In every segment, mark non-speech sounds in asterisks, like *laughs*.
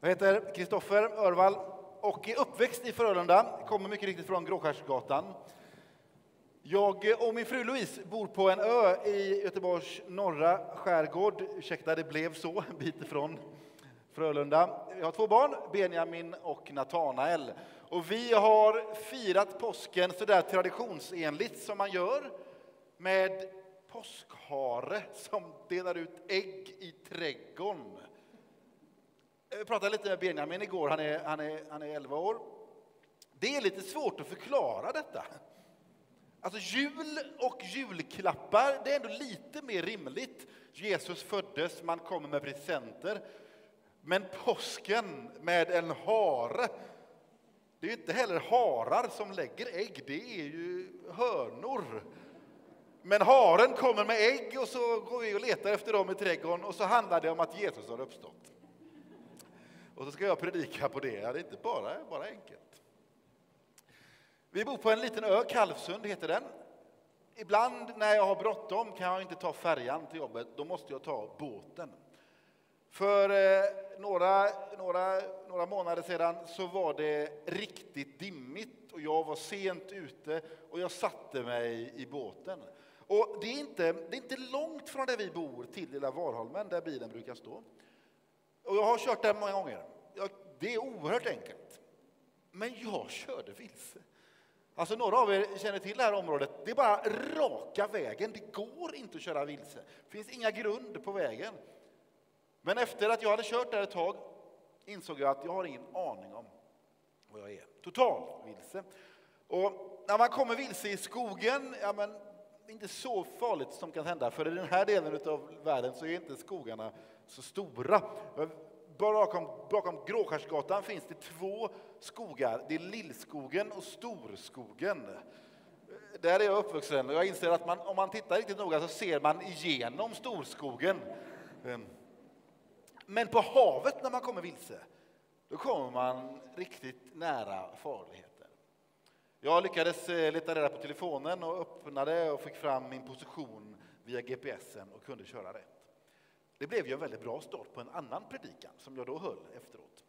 Jag heter Kristoffer Örvall och är uppväxt i Frölunda, kommer mycket riktigt från Gråskärsgatan. Jag och min fru Louise bor på en ö i Göteborgs norra skärgård. Ursäkta, det blev så, en bit ifrån Frölunda. Vi har två barn, Benjamin och Natanael. Och vi har firat påsken så där traditionsenligt som man gör med påskhare som delar ut ägg i trädgården. Jag pratade lite med Benjamin igår, han är, han, är, han är 11 år. Det är lite svårt att förklara detta. Alltså jul och julklappar, det är ändå lite mer rimligt. Jesus föddes, man kommer med presenter. Men påsken med en hare, det är ju inte heller harar som lägger ägg, det är ju hönor. Men haren kommer med ägg och så går vi och letar efter dem i trädgården och så handlar det om att Jesus har uppstått. Och så ska jag predika på det. Ja, det är inte bara, bara enkelt. Vi bor på en liten ö, Kalvsund heter den. Ibland när jag har bråttom kan jag inte ta färjan till jobbet, då måste jag ta båten. För eh, några, några, några månader sedan så var det riktigt dimmigt och jag var sent ute och jag satte mig i båten. Och det är inte, det är inte långt från där vi bor till lilla Varholmen där bilen brukar stå. Och jag har kört där många gånger. Det är oerhört enkelt. Men jag körde vilse. Alltså några av er känner till det här området. Det är bara raka vägen. Det går inte att köra vilse. Det finns inga grund på vägen. Men efter att jag hade kört där ett tag insåg jag att jag har ingen aning om vad jag är. Total vilse. Och när man kommer vilse i skogen, ja men inte så farligt som kan hända, för i den här delen av världen så är inte skogarna så stora. Bakom, bakom Gråskärsgatan finns det två skogar. Det är Lillskogen och Storskogen. Där är jag uppvuxen och jag inser att man, om man tittar riktigt noga så ser man igenom Storskogen. Ehm. Men på havet när man kommer vilse, då kommer man riktigt nära farligheter. Jag lyckades eh, leta reda på telefonen och öppnade och fick fram min position via GPSen och kunde köra rätt. Det blev ju en väldigt bra start på en annan predikan som jag då höll efteråt.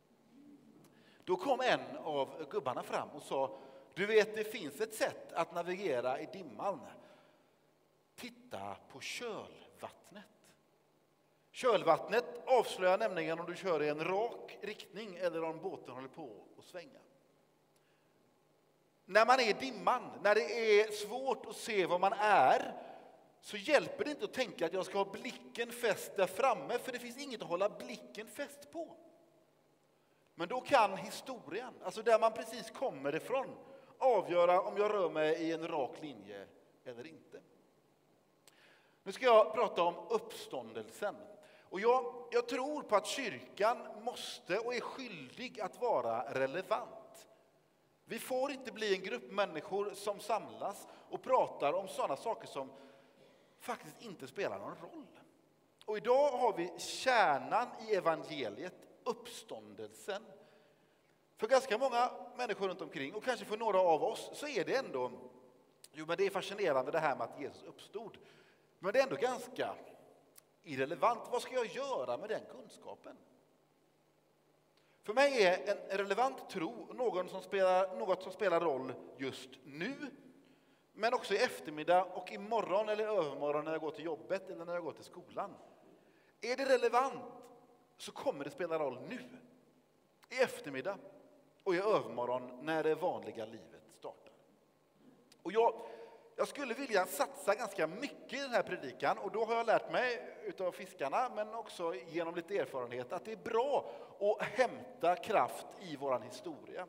Då kom en av gubbarna fram och sa, du vet det finns ett sätt att navigera i dimman. Titta på kölvattnet. Kölvattnet avslöjar nämligen om du kör i en rak riktning eller om båten håller på att svänga. När man är i dimman, när det är svårt att se var man är, så hjälper det inte att tänka att jag ska ha blicken fäst där framme, för det finns inget att hålla blicken fäst på. Men då kan historien, alltså där man precis kommer ifrån, avgöra om jag rör mig i en rak linje eller inte. Nu ska jag prata om uppståndelsen. Och jag, jag tror på att kyrkan måste och är skyldig att vara relevant. Vi får inte bli en grupp människor som samlas och pratar om sådana saker som faktiskt inte spelar någon roll. Och idag har vi kärnan i evangeliet, uppståndelsen. För ganska många människor runt omkring, och kanske för några av oss, så är det ändå Jo, men det är fascinerande det här med att Jesus uppstod. Men det är ändå ganska irrelevant. Vad ska jag göra med den kunskapen? För mig är en relevant tro någon som spelar, något som spelar roll just nu, men också i eftermiddag och imorgon eller övermorgon när jag går till jobbet eller när jag går till skolan. Är det relevant så kommer det spela roll nu, i eftermiddag och i övermorgon när det vanliga livet startar. Och jag, jag skulle vilja satsa ganska mycket i den här predikan och då har jag lärt mig utav fiskarna, men också genom lite erfarenhet, att det är bra att hämta kraft i vår historia.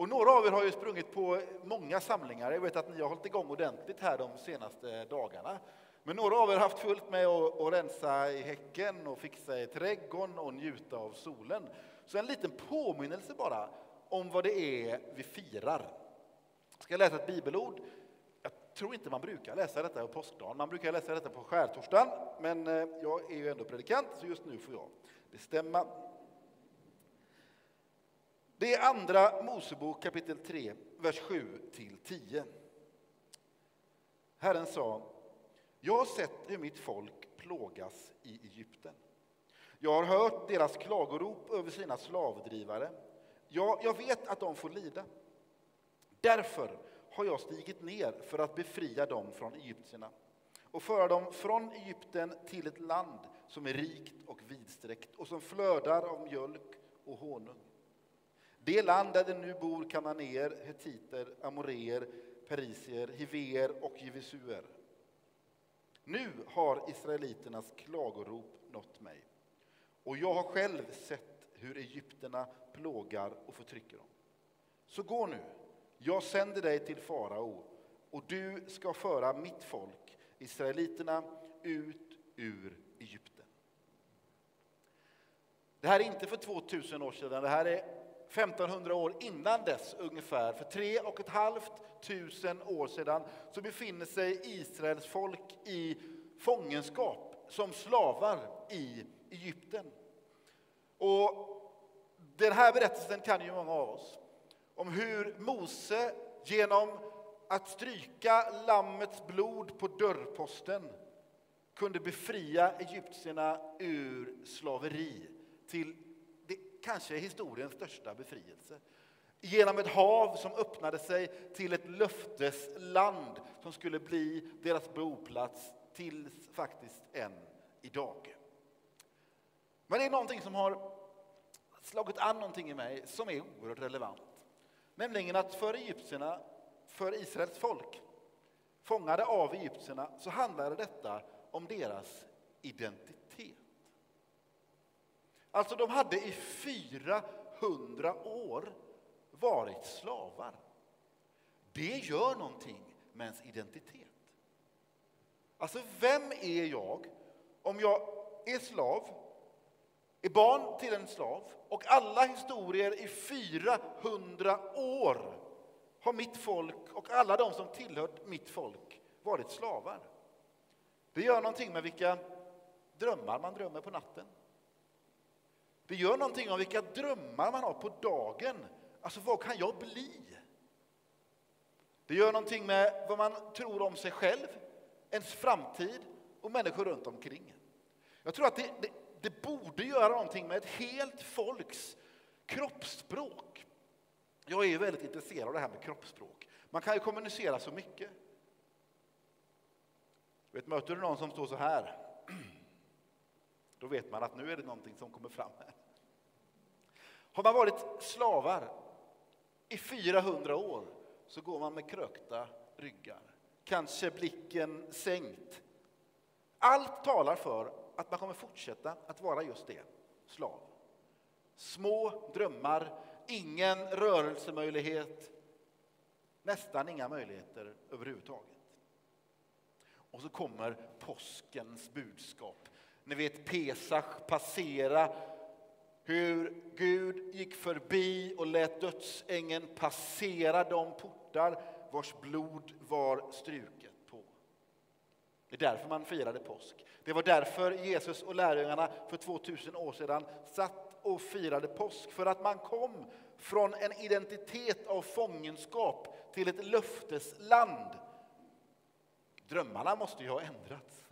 Och några av er har ju sprungit på många samlingar. Jag vet att ni har hållit igång ordentligt här de senaste dagarna. Men några av er har haft fullt med att, att rensa i häcken och fixa i trädgården och njuta av solen. Så en liten påminnelse bara om vad det är vi firar. Jag ska läsa ett bibelord Jag tror inte man brukar läsa detta på påskdagen. Man brukar läsa detta på skärtorsdagen, men eh, jag är ju ändå predikant, så just nu får jag bestämma. Det är Andra Mosebok kapitel 3, vers 7 till 10. Herren sa, jag har sett hur mitt folk plågas i Egypten. Jag har hört deras klagorop över sina slavdrivare. Ja, jag vet att de får lida. Därför har jag stigit ner för att befria dem från egyptierna och föra dem från Egypten till ett land som är rikt och vidsträckt och som flödar av mjölk och honung. Det land där det nu bor kananéer, hetiter, amoreer, perisier, hiver och jivisuer. Nu har israeliternas klagorop nått mig och jag har själv sett hur egyptierna plågar och förtrycker dem. Så gå nu, jag sänder dig till farao och du ska föra mitt folk, israeliterna, ut ur Egypten. Det här är inte för 2000 år sedan, det här är 1500 år innan dess ungefär. För tre och ett halvt tusen år sedan så befinner sig Israels folk i fångenskap som slavar i Egypten. Och den här berättelsen kan ju många av oss. Om hur Mose genom att stryka lammets blod på dörrposten kunde befria egyptierna ur slaveri till kanske historiens största befrielse. Genom ett hav som öppnade sig till ett löftesland som skulle bli deras boplats tills faktiskt än idag. Men det är någonting som har slagit an någonting i mig som är oerhört relevant. Nämligen att för egyptierna, för Israels folk, fångade av egyptierna, så handlade detta om deras identitet. Alltså, de hade i 400 år varit slavar. Det gör någonting med ens identitet. Alltså, vem är jag om jag är slav, är barn till en slav och alla historier i 400 år har mitt folk och alla de som tillhört mitt folk varit slavar. Det gör någonting med vilka drömmar man drömmer på natten. Det gör någonting om vilka drömmar man har på dagen. Alltså, vad kan jag bli? Det gör någonting med vad man tror om sig själv, ens framtid och människor runt omkring. Jag tror att det, det, det borde göra någonting med ett helt folks kroppsspråk. Jag är väldigt intresserad av det här med kroppsspråk. Man kan ju kommunicera så mycket. Vet, möter du någon som står så här, då vet man att nu är det någonting som kommer fram här. Har man varit slavar i 400 år så går man med krökta ryggar, kanske blicken sänkt. Allt talar för att man kommer fortsätta att vara just det, slav. Små drömmar, ingen rörelsemöjlighet, nästan inga möjligheter överhuvudtaget. Och så kommer påskens budskap. Ni vet Pesach passera, hur Gud gick förbi och lät dödsängeln passera de portar vars blod var struket på. Det är därför man firade påsk. Det var därför Jesus och lärjungarna för 2000 år sedan satt och firade påsk. För att man kom från en identitet av fångenskap till ett löftesland. Drömmarna måste ju ha ändrats.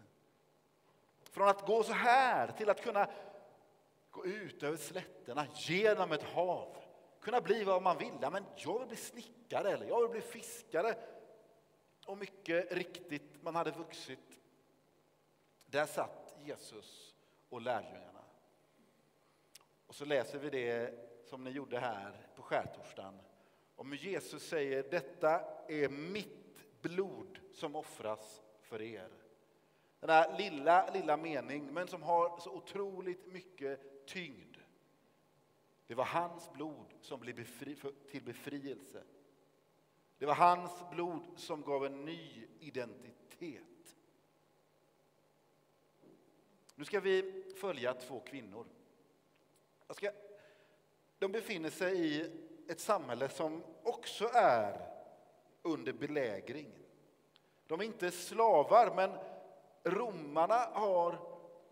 Från att gå så här till att kunna gå ut över slätterna, genom ett hav. Kunna bli vad man vill. men jag vill bli snickare eller jag vill bli fiskare. Och mycket riktigt, man hade vuxit. Där satt Jesus och lärjungarna. Och så läser vi det som ni gjorde här på skärtorsdagen. Om Jesus säger detta är mitt blod som offras för er. Den här lilla, lilla mening, men som har så otroligt mycket tyngd. Det var hans blod som blev befri, till befrielse. Det var hans blod som gav en ny identitet. Nu ska vi följa två kvinnor. Ska, de befinner sig i ett samhälle som också är under belägring. De är inte slavar, men romarna har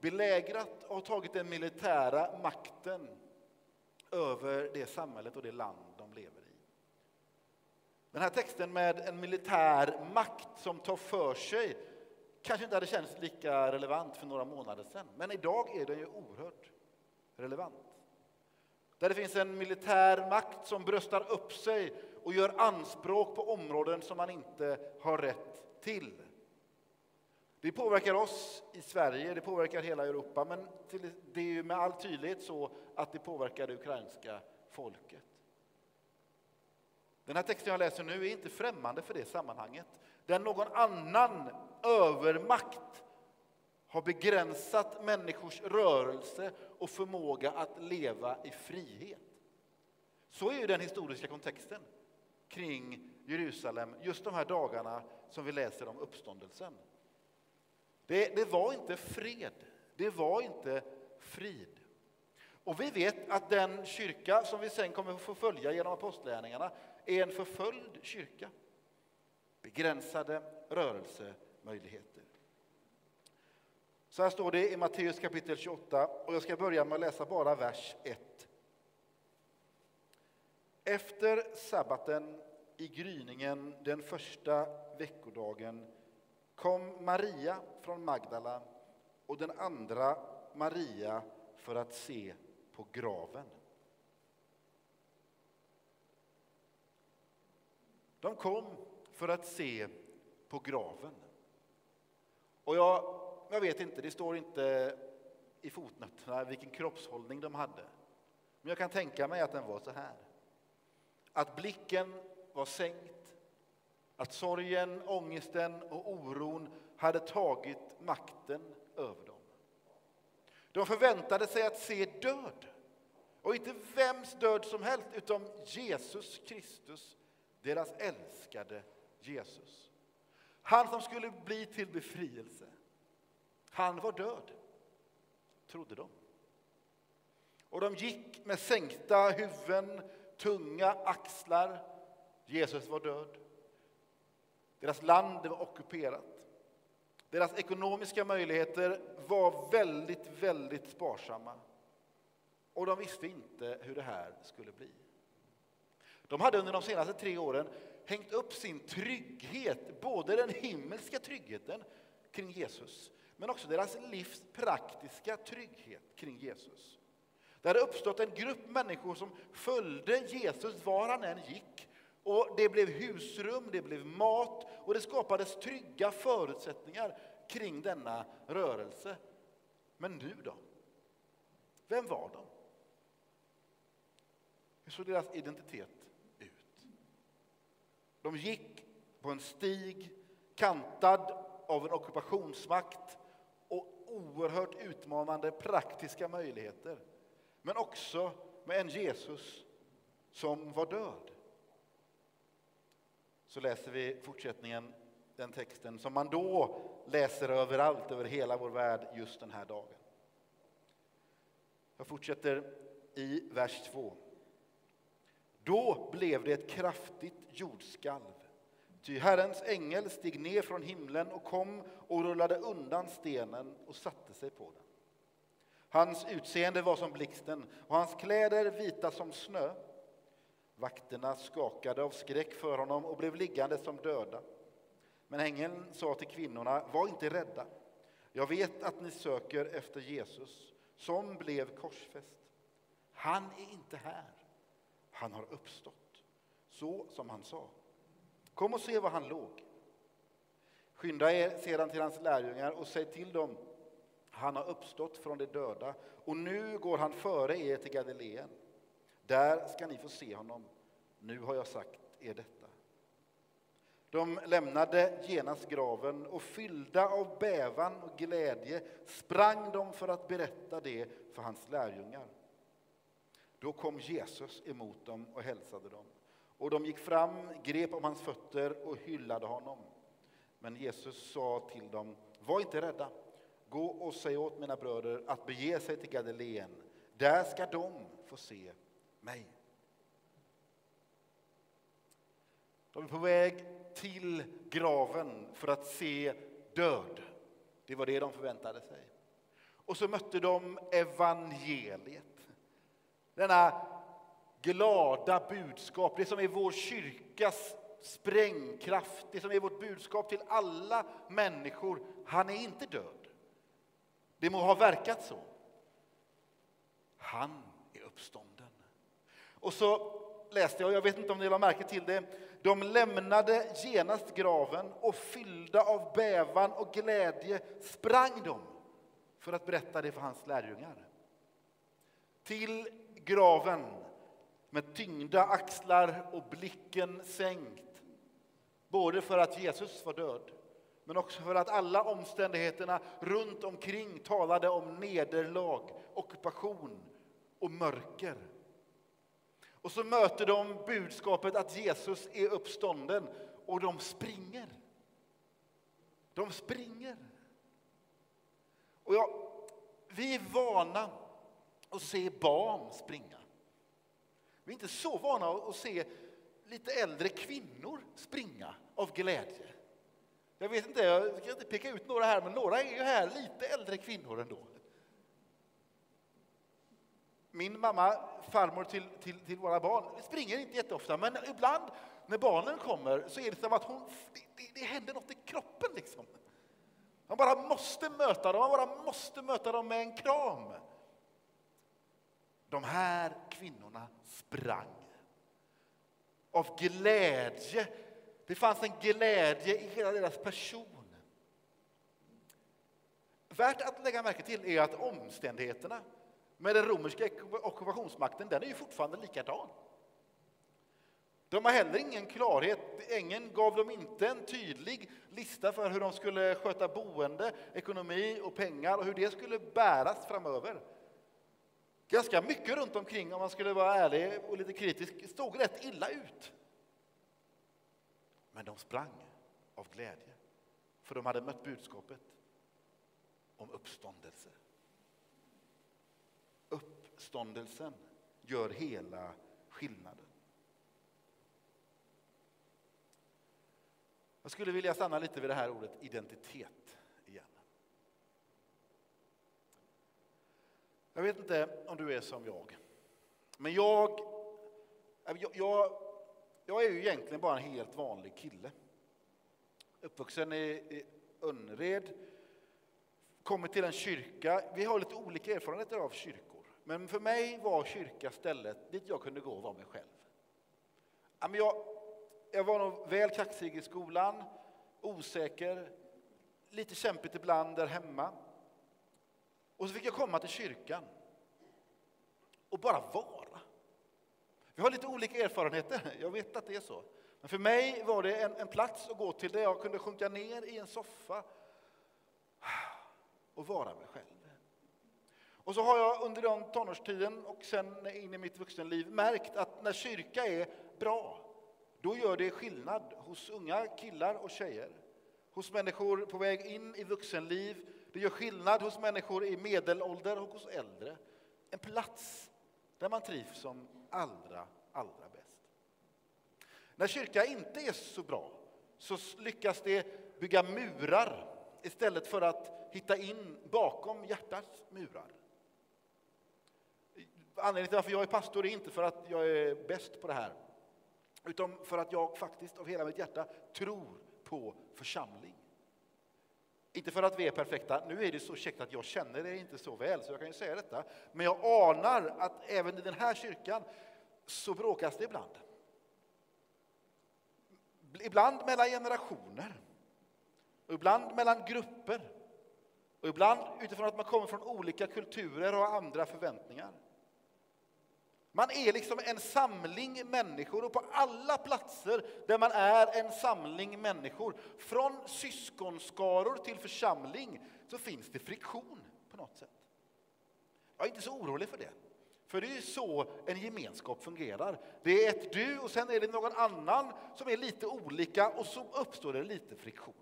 belägrat och tagit den militära makten över det samhället och det land de lever i. Den här texten med en militär makt som tar för sig kanske inte hade känts lika relevant för några månader sedan, men idag är den ju oerhört relevant. Där det finns en militär makt som bröstar upp sig och gör anspråk på områden som man inte har rätt till. Det påverkar oss i Sverige, det påverkar hela Europa, men det är med all tydlighet så att det påverkar det ukrainska folket. Den här texten jag läser nu är inte främmande för det sammanhanget. Där någon annan övermakt har begränsat människors rörelse och förmåga att leva i frihet. Så är ju den historiska kontexten kring Jerusalem just de här dagarna som vi läser om uppståndelsen. Det, det var inte fred, det var inte frid. Och vi vet att den kyrka som vi sen kommer att få följa genom apostlärningarna är en förföljd kyrka. Begränsade rörelsemöjligheter. Så här står det i Matteus kapitel 28 och jag ska börja med att läsa bara vers 1. Efter sabbaten i gryningen den första veckodagen kom Maria från Magdala och den andra Maria för att se på graven. De kom för att se på graven. Och jag, jag vet inte, det står inte i fotnoterna vilken kroppshållning de hade. Men jag kan tänka mig att den var så här. Att blicken var sänkt, att sorgen, ångesten och oron hade tagit makten över dem. De förväntade sig att se död. Och inte vems död som helst, utan Jesus Kristus, deras älskade Jesus. Han som skulle bli till befrielse. Han var död, trodde de. Och de gick med sänkta huvuden, tunga axlar. Jesus var död. Deras land var ockuperat. Deras ekonomiska möjligheter var väldigt, väldigt sparsamma. Och de visste inte hur det här skulle bli. De hade under de senaste tre åren hängt upp sin trygghet, både den himmelska tryggheten kring Jesus, men också deras livs praktiska trygghet kring Jesus. Det hade uppstått en grupp människor som följde Jesus var han än gick. Och Det blev husrum, det blev mat och det skapades trygga förutsättningar kring denna rörelse. Men nu då? Vem var de? Hur såg deras identitet ut? De gick på en stig kantad av en ockupationsmakt och oerhört utmanande praktiska möjligheter. Men också med en Jesus som var död. Så läser vi fortsättningen, den texten som man då läser överallt över hela vår värld just den här dagen. Jag fortsätter i vers 2. Då blev det ett kraftigt jordskalv. Ty Herrens ängel steg ner från himlen och kom och rullade undan stenen och satte sig på den. Hans utseende var som blixten och hans kläder vita som snö. Vakterna skakade av skräck för honom och blev liggande som döda. Men ängeln sa till kvinnorna, var inte rädda. Jag vet att ni söker efter Jesus som blev korsfäst. Han är inte här. Han har uppstått, så som han sa. Kom och se var han låg. Skynda er sedan till hans lärjungar och säg till dem han har uppstått från de döda och nu går han före er till Galileen. Där ska ni få se honom. Nu har jag sagt er detta. De lämnade genast graven och fyllda av bävan och glädje sprang de för att berätta det för hans lärjungar. Då kom Jesus emot dem och hälsade dem. Och de gick fram, grep om hans fötter och hyllade honom. Men Jesus sa till dem, var inte rädda. Gå och säg åt mina bröder att bege sig till Galileen. Där ska de få se mig. De är på väg till graven för att se död. Det var det de förväntade sig. Och så mötte de evangeliet. Denna glada budskap, det som är vår kyrkas sprängkraft, det som är vårt budskap till alla människor. Han är inte död. Det må ha verkat så. han är uppstånden. Och så läste jag, jag vet inte om ni la märke till det, de lämnade genast graven och fyllda av bävan och glädje sprang de för att berätta det för hans lärjungar. Till graven med tyngda axlar och blicken sänkt. Både för att Jesus var död, men också för att alla omständigheterna runt omkring talade om nederlag, ockupation och mörker. Och så möter de budskapet att Jesus är uppstånden och de springer. De springer. Och ja, vi är vana att se barn springa. Vi är inte så vana att se lite äldre kvinnor springa av glädje. Jag vet inte, jag ska inte peka ut några här, men några är ju här lite äldre kvinnor ändå. Min mamma, farmor till, till, till våra barn, springer inte jätteofta, men ibland när barnen kommer så är det som att hon, det, det, det händer något i kroppen. Liksom. Man bara måste möta dem, man bara måste möta dem med en kram. De här kvinnorna sprang av glädje. Det fanns en glädje i hela deras person. Värt att lägga märke till är att omständigheterna med den romerska ockupationsmakten, den är ju fortfarande likadan. De har heller ingen klarhet. Ängeln gav dem inte en tydlig lista för hur de skulle sköta boende, ekonomi och pengar och hur det skulle bäras framöver. Ganska mycket runt omkring, om man skulle vara ärlig och lite kritisk, stod rätt illa ut. Men de sprang av glädje, för de hade mött budskapet om uppståndelse. Uppståndelsen gör hela skillnaden. Jag skulle vilja stanna lite vid det här ordet identitet igen. Jag vet inte om du är som jag, men jag, jag, jag, jag är ju egentligen bara en helt vanlig kille. Uppvuxen i, i Önnered, kommit till en kyrka. Vi har lite olika erfarenheter av kyrkan men för mig var kyrka stället dit jag kunde gå och vara mig själv. Jag, jag var nog väl kaxig i skolan, osäker, lite kämpigt ibland där hemma. Och så fick jag komma till kyrkan och bara vara. Vi har lite olika erfarenheter, *laughs* jag vet att det är så. Men för mig var det en, en plats att gå till där jag kunde sjunka ner i en soffa och vara mig själv. Och så har jag under den tonårstiden och sen in i mitt vuxenliv märkt att när kyrka är bra, då gör det skillnad hos unga killar och tjejer. Hos människor på väg in i vuxenliv. Det gör skillnad hos människor i medelålder och hos äldre. En plats där man trivs som allra, allra bäst. När kyrka inte är så bra så lyckas det bygga murar istället för att hitta in bakom hjärtats murar. Anledningen till varför jag är pastor är inte för att jag är bäst på det här utan för att jag faktiskt av hela mitt hjärta tror på församling. Inte för att vi är perfekta. Nu är det så käckt att jag känner er inte så väl, så jag kan ju säga detta. Men jag anar att även i den här kyrkan så bråkas det ibland. Ibland mellan generationer, ibland mellan grupper och ibland utifrån att man kommer från olika kulturer och andra förväntningar. Man är liksom en samling människor och på alla platser där man är en samling människor, från syskonskaror till församling, så finns det friktion på något sätt. Jag är inte så orolig för det. För det är så en gemenskap fungerar. Det är ett du och sen är det någon annan som är lite olika och så uppstår det lite friktion.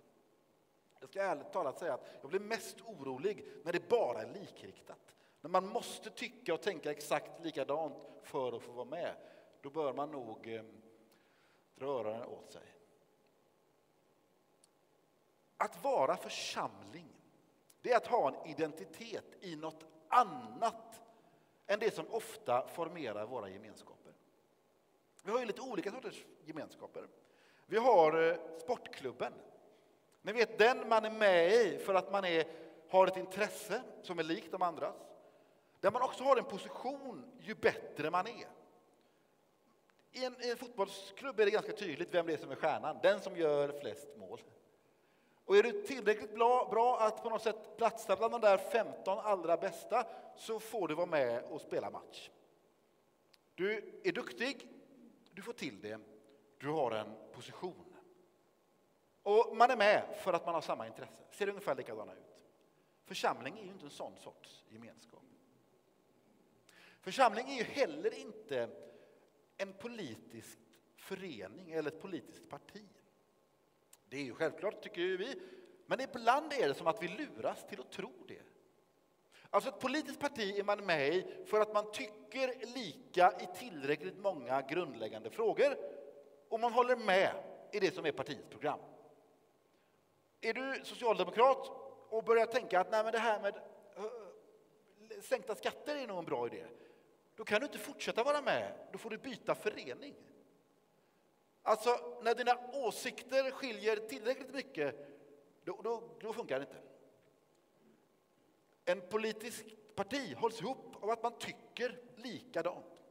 Jag ska ärligt talat säga att jag blir mest orolig när det bara är likriktat. När man måste tycka och tänka exakt likadant för att få vara med, då bör man nog eh, dra öronen åt sig. Att vara församling, det är att ha en identitet i något annat än det som ofta formerar våra gemenskaper. Vi har ju lite olika sorters gemenskaper. Vi har eh, sportklubben. Ni vet den man är med i för att man är, har ett intresse som är likt de andras där man också har en position ju bättre man är. I en, I en fotbollsklubb är det ganska tydligt vem det är som är stjärnan, den som gör flest mål. Och är du tillräckligt bra, bra att på något sätt platsa bland de där 15 allra bästa så får du vara med och spela match. Du är duktig, du får till det, du har en position. Och man är med för att man har samma intresse, ser ungefär likadana ut. Församling är ju inte en sån sorts gemenskap. Församling är ju heller inte en politisk förening eller ett politiskt parti. Det är ju självklart, tycker vi, men ibland är det som att vi luras till att tro det. Alltså ett politiskt parti är man med i för att man tycker lika i tillräckligt många grundläggande frågor och man håller med i det som är partiets program. Är du socialdemokrat och börjar tänka att Nej, men det här med eh, eh, sänkta skatter är nog en bra idé, då kan du inte fortsätta vara med, då får du byta förening. Alltså, när dina åsikter skiljer tillräckligt mycket, då, då, då funkar det inte. En politisk parti hålls ihop av att man tycker likadant.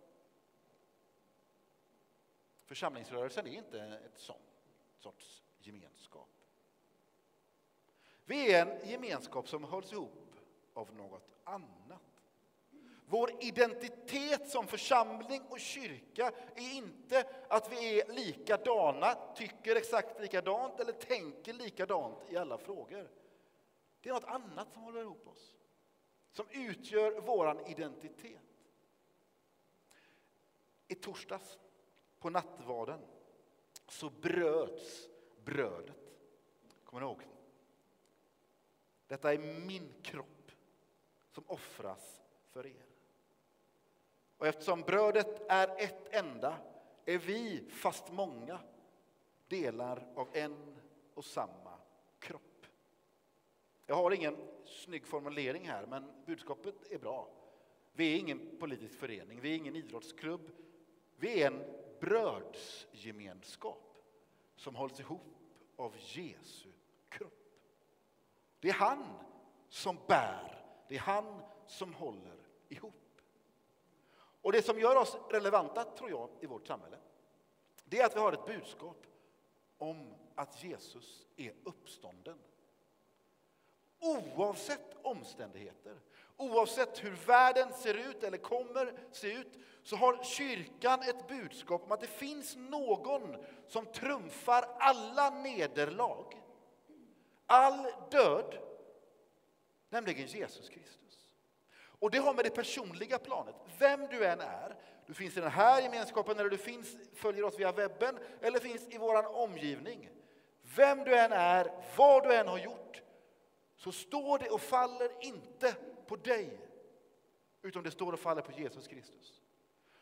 Församlingsrörelsen är inte ett sånt sorts gemenskap. Vi är en gemenskap som hålls ihop av något annat. Vår identitet som församling och kyrka är inte att vi är likadana, tycker exakt likadant eller tänker likadant i alla frågor. Det är något annat som håller ihop oss, som utgör vår identitet. I torsdags, på nattvarden, så bröts brödet. Kommer ni ihåg? Detta är min kropp som offras för er. Och eftersom brödet är ett enda är vi, fast många, delar av en och samma kropp. Jag har ingen snygg formulering här, men budskapet är bra. Vi är ingen politisk förening, vi är ingen idrottsklubb. Vi är en brödsgemenskap som hålls ihop av Jesu kropp. Det är han som bär, det är han som håller ihop. Och det som gör oss relevanta, tror jag, i vårt samhälle, det är att vi har ett budskap om att Jesus är uppstånden. Oavsett omständigheter, oavsett hur världen ser ut eller kommer se ut, så har kyrkan ett budskap om att det finns någon som trumfar alla nederlag, all död, nämligen Jesus Kristus. Och det har med det personliga planet, vem du än är, du finns i den här gemenskapen eller du finns, följer oss via webben eller finns i vår omgivning. Vem du än är, vad du än har gjort, så står det och faller inte på dig, utan det står och faller på Jesus Kristus.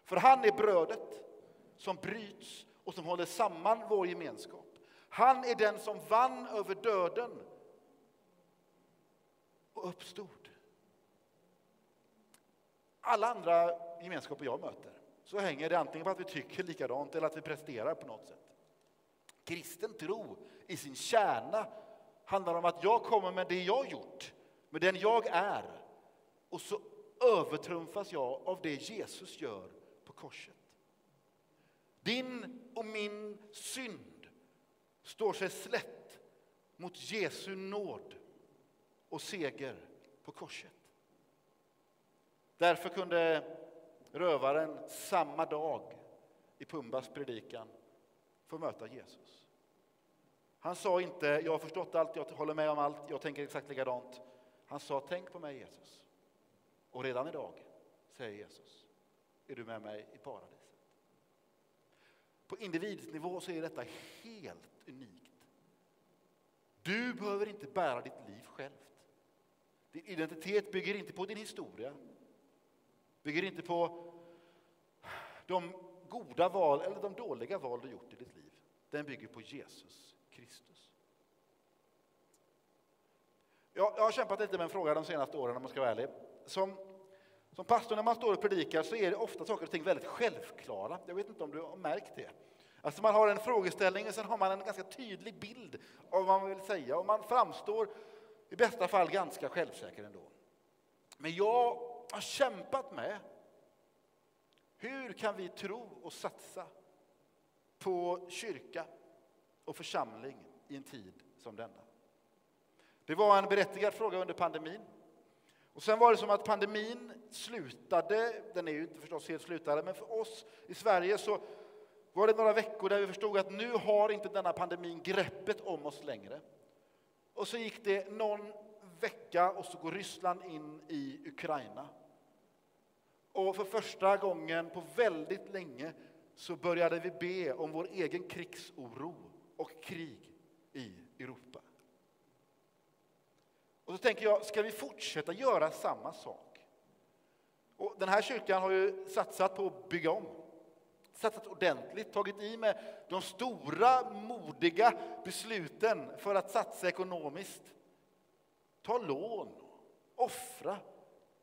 För han är brödet som bryts och som håller samman vår gemenskap. Han är den som vann över döden och uppstod alla andra gemenskaper jag möter så hänger det antingen på att vi tycker likadant eller att vi presterar på något sätt. Kristen tro i sin kärna handlar om att jag kommer med det jag gjort, med den jag är och så övertrumfas jag av det Jesus gör på korset. Din och min synd står sig slätt mot Jesu nåd och seger på korset. Därför kunde rövaren samma dag i Pumbas predikan få möta Jesus. Han sa inte jag har förstått allt, jag håller med om allt, jag tänker exakt likadant. Han sa tänk på mig Jesus. Och redan idag, säger Jesus, är du med mig i paradiset. På individnivå så är detta helt unikt. Du behöver inte bära ditt liv självt. Din identitet bygger inte på din historia bygger inte på de goda val eller de dåliga val du gjort i ditt liv. Den bygger på Jesus Kristus. Jag, jag har kämpat lite med en fråga de senaste åren om man ska vara ärlig. Som, som pastor när man står och predikar så är det ofta saker och ting väldigt självklara. Jag vet inte om du har märkt det. Alltså man har en frågeställning och sen har man en ganska tydlig bild av vad man vill säga och man framstår i bästa fall ganska självsäker ändå. Men jag har kämpat med. Hur kan vi tro och satsa på kyrka och församling i en tid som denna? Det var en berättigad fråga under pandemin. Och sen var det som att pandemin slutade, den är ju inte förstås helt slutade, men för oss i Sverige så var det några veckor där vi förstod att nu har inte denna pandemin greppet om oss längre. Och så gick det någon vecka och så går Ryssland in i Ukraina. Och för första gången på väldigt länge så började vi be om vår egen krigsoro och krig i Europa. Och så tänker jag, ska vi fortsätta göra samma sak? Och den här kyrkan har ju satsat på att bygga om. Satsat ordentligt, tagit i med de stora, modiga besluten för att satsa ekonomiskt. Ta lån, offra.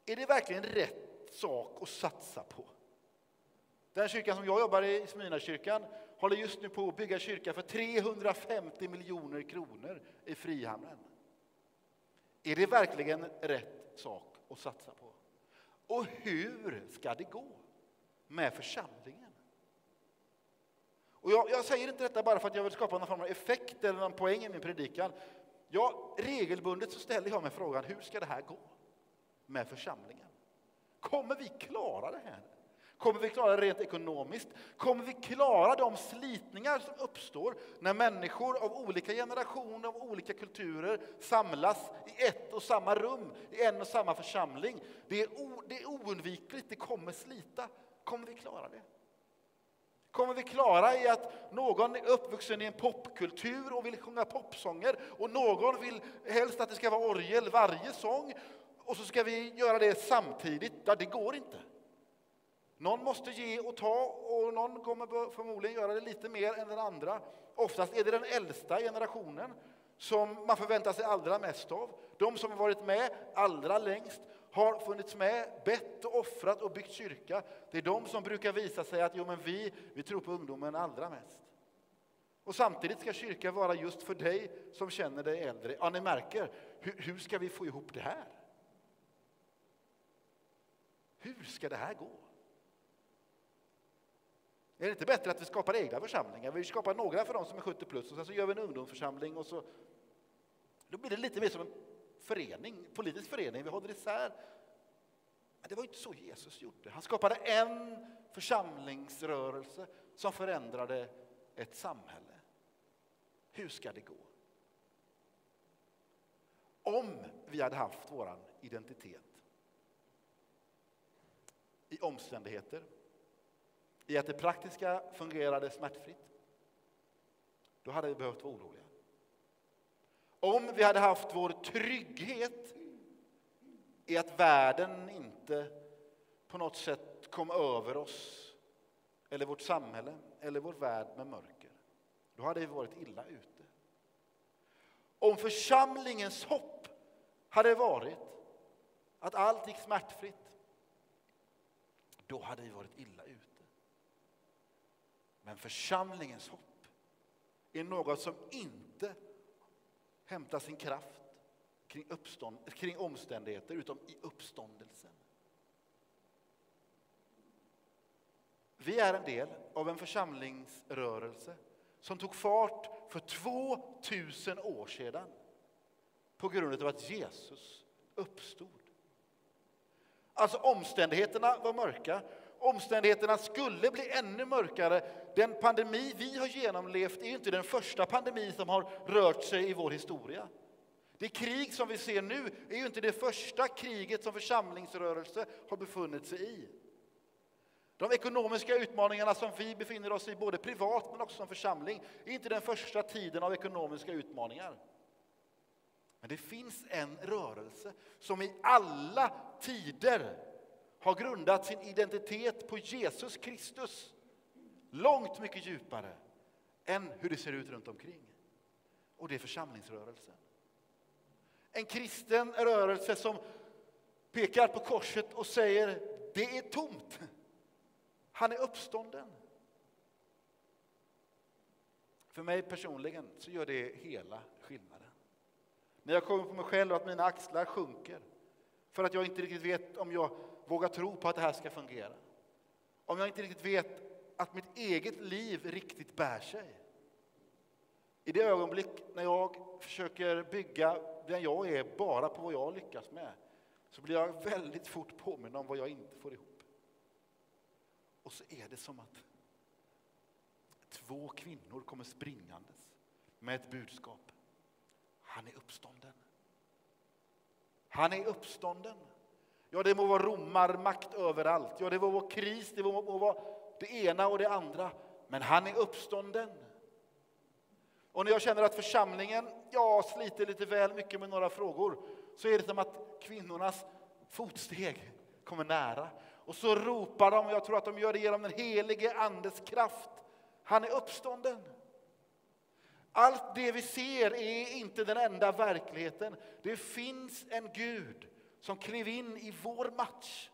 Är det verkligen rätt sak att satsa på? Den kyrkan som jag jobbar i, Smyrnakyrkan, håller just nu på att bygga kyrka för 350 miljoner kronor i Frihamnen. Är det verkligen rätt sak att satsa på? Och hur ska det gå med församlingen? Och jag, jag, säger inte detta bara för att jag vill skapa någon form av effekt eller någon poäng i min predikan. Ja, regelbundet så ställer jag mig frågan, hur ska det här gå med församlingen? Kommer vi klara det här? Kommer vi klara det rent ekonomiskt? Kommer vi klara de slitningar som uppstår när människor av olika generationer, av olika kulturer samlas i ett och samma rum, i en och samma församling? Det är, o, det är oundvikligt, det kommer slita. Kommer vi klara det? Kommer vi klara i att någon är uppvuxen i en popkultur och vill sjunga popsånger och någon vill helst att det ska vara orgel varje sång och så ska vi göra det samtidigt? Ja, det går inte. Någon måste ge och ta och någon kommer förmodligen göra det lite mer än den andra. Oftast är det den äldsta generationen som man förväntar sig allra mest av. De som har varit med allra längst har funnits med, bett och offrat och byggt kyrka. Det är de som brukar visa sig att jo, men vi, vi tror på ungdomen allra mest. Och samtidigt ska kyrkan vara just för dig som känner dig äldre. Ja, ni märker, hur, hur ska vi få ihop det här? Hur ska det här gå? Är det inte bättre att vi skapar egna församlingar? Vi skapar några för de som är 70 plus och sen så gör vi en ungdomsförsamling och så då blir det lite mer som en förening, politisk förening. Vi håller isär. Men det var inte så Jesus gjorde. Han skapade en församlingsrörelse som förändrade ett samhälle. Hur ska det gå? Om vi hade haft vår identitet i omständigheter i att det praktiska fungerade smärtfritt, då hade vi behövt vara oroliga. Om vi hade haft vår trygghet i att världen inte på något sätt kom över oss eller vårt samhälle eller vår värld med mörker, då hade vi varit illa ute. Om församlingens hopp hade varit att allt gick smärtfritt, då hade vi varit illa ute. Men församlingens hopp är något som inte hämtar sin kraft kring, uppstånd, kring omständigheter, utom i uppståndelsen. Vi är en del av en församlingsrörelse som tog fart för 2000 år sedan på grund av att Jesus uppstod. Alltså omständigheterna var mörka omständigheterna skulle bli ännu mörkare. Den pandemi vi har genomlevt är inte den första pandemi som har rört sig i vår historia. Det krig som vi ser nu är ju inte det första kriget som församlingsrörelse har befunnit sig i. De ekonomiska utmaningarna som vi befinner oss i, både privat men också som församling, är inte den första tiden av ekonomiska utmaningar. Men det finns en rörelse som i alla tider har grundat sin identitet på Jesus Kristus långt mycket djupare än hur det ser ut runt omkring. Och det är församlingsrörelsen. En kristen rörelse som pekar på korset och säger det är tomt. Han är uppstånden. För mig personligen så gör det hela skillnaden. När jag kommer på mig själv och att mina axlar sjunker för att jag inte riktigt vet om jag vågar tro på att det här ska fungera. Om jag inte riktigt vet att mitt eget liv riktigt bär sig. I det ögonblick när jag försöker bygga den jag är bara på vad jag lyckas med så blir jag väldigt fort påminn om vad jag inte får ihop. Och så är det som att två kvinnor kommer springandes med ett budskap. Han är uppstånden. Han är uppstånden. Ja, det må vara romarmakt överallt. Ja, det må vara kris, det må vara det ena och det andra. Men han är uppstånden. Och när jag känner att församlingen ja, sliter lite väl mycket med några frågor så är det som att kvinnornas fotsteg kommer nära. Och så ropar de, och jag tror att de gör det genom den helige Andes kraft. Han är uppstånden. Allt det vi ser är inte den enda verkligheten. Det finns en Gud som klev in i vår match,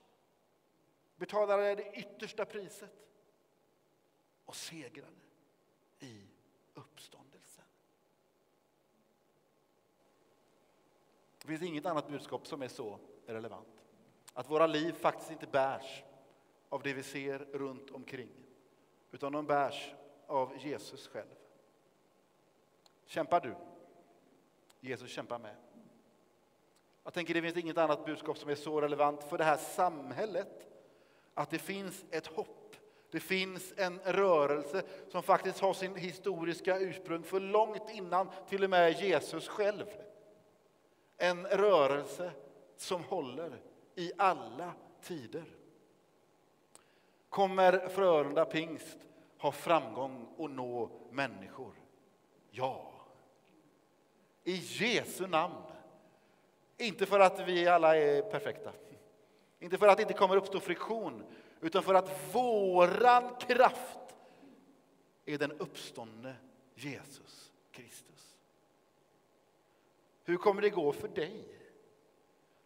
betalade det yttersta priset och segrade i uppståndelsen. Det finns inget annat budskap som är så relevant. Att våra liv faktiskt inte bärs av det vi ser runt omkring, utan de bärs av Jesus själv. Kämpar du? Jesus kämpar med. Jag tänker det finns inget annat budskap som är så relevant för det här samhället. Att det finns ett hopp. Det finns en rörelse som faktiskt har sin historiska ursprung för långt innan till och med Jesus själv. En rörelse som håller i alla tider. Kommer Frölunda pingst ha framgång och nå människor? Ja. I Jesu namn. Inte för att vi alla är perfekta. Inte för att det inte kommer uppstå friktion, utan för att våran kraft är den uppståndne Jesus Kristus. Hur kommer det gå för dig?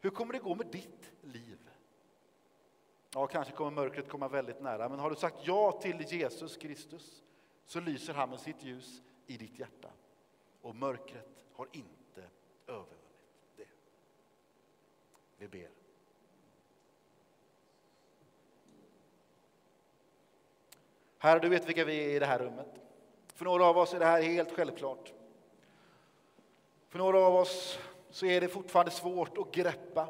Hur kommer det gå med ditt liv? Ja, kanske kommer mörkret komma väldigt nära, men har du sagt ja till Jesus Kristus så lyser han med sitt ljus i ditt hjärta. Och mörkret har inte övervunnit det. Vi ber. Herre, du vet vilka vi är i det här rummet. För några av oss är det här helt självklart. För några av oss så är det fortfarande svårt att greppa.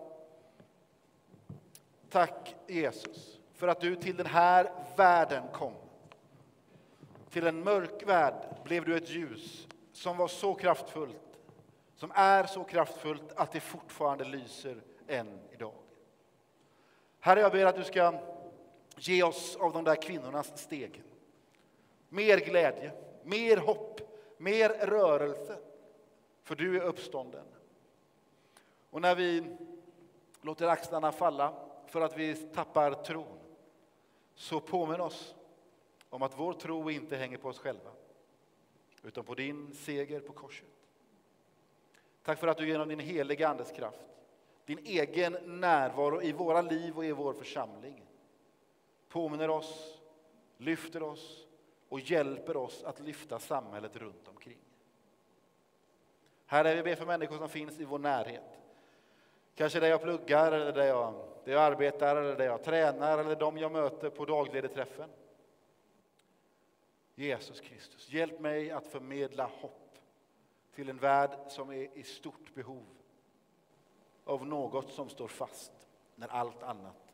Tack Jesus för att du till den här världen kom. Till en mörk värld blev du ett ljus som var så kraftfullt, som är så kraftfullt att det fortfarande lyser än idag. Herre, jag ber att du ska ge oss av de där kvinnornas steg. Mer glädje, mer hopp, mer rörelse. För du är uppstånden. Och när vi låter axlarna falla för att vi tappar tron, så påminn oss om att vår tro inte hänger på oss själva, utan på din seger på korset. Tack för att du genom din heliga Andes kraft, din egen närvaro i våra liv och i vår församling påminner oss, lyfter oss och hjälper oss att lyfta samhället runt omkring. Herre, vi ber för människor som finns i vår närhet. Kanske där jag pluggar, eller där jag, där jag arbetar, eller där jag tränar, eller de jag möter på dagledigträffen. Jesus Kristus, hjälp mig att förmedla hopp till en värld som är i stort behov av något som står fast när allt annat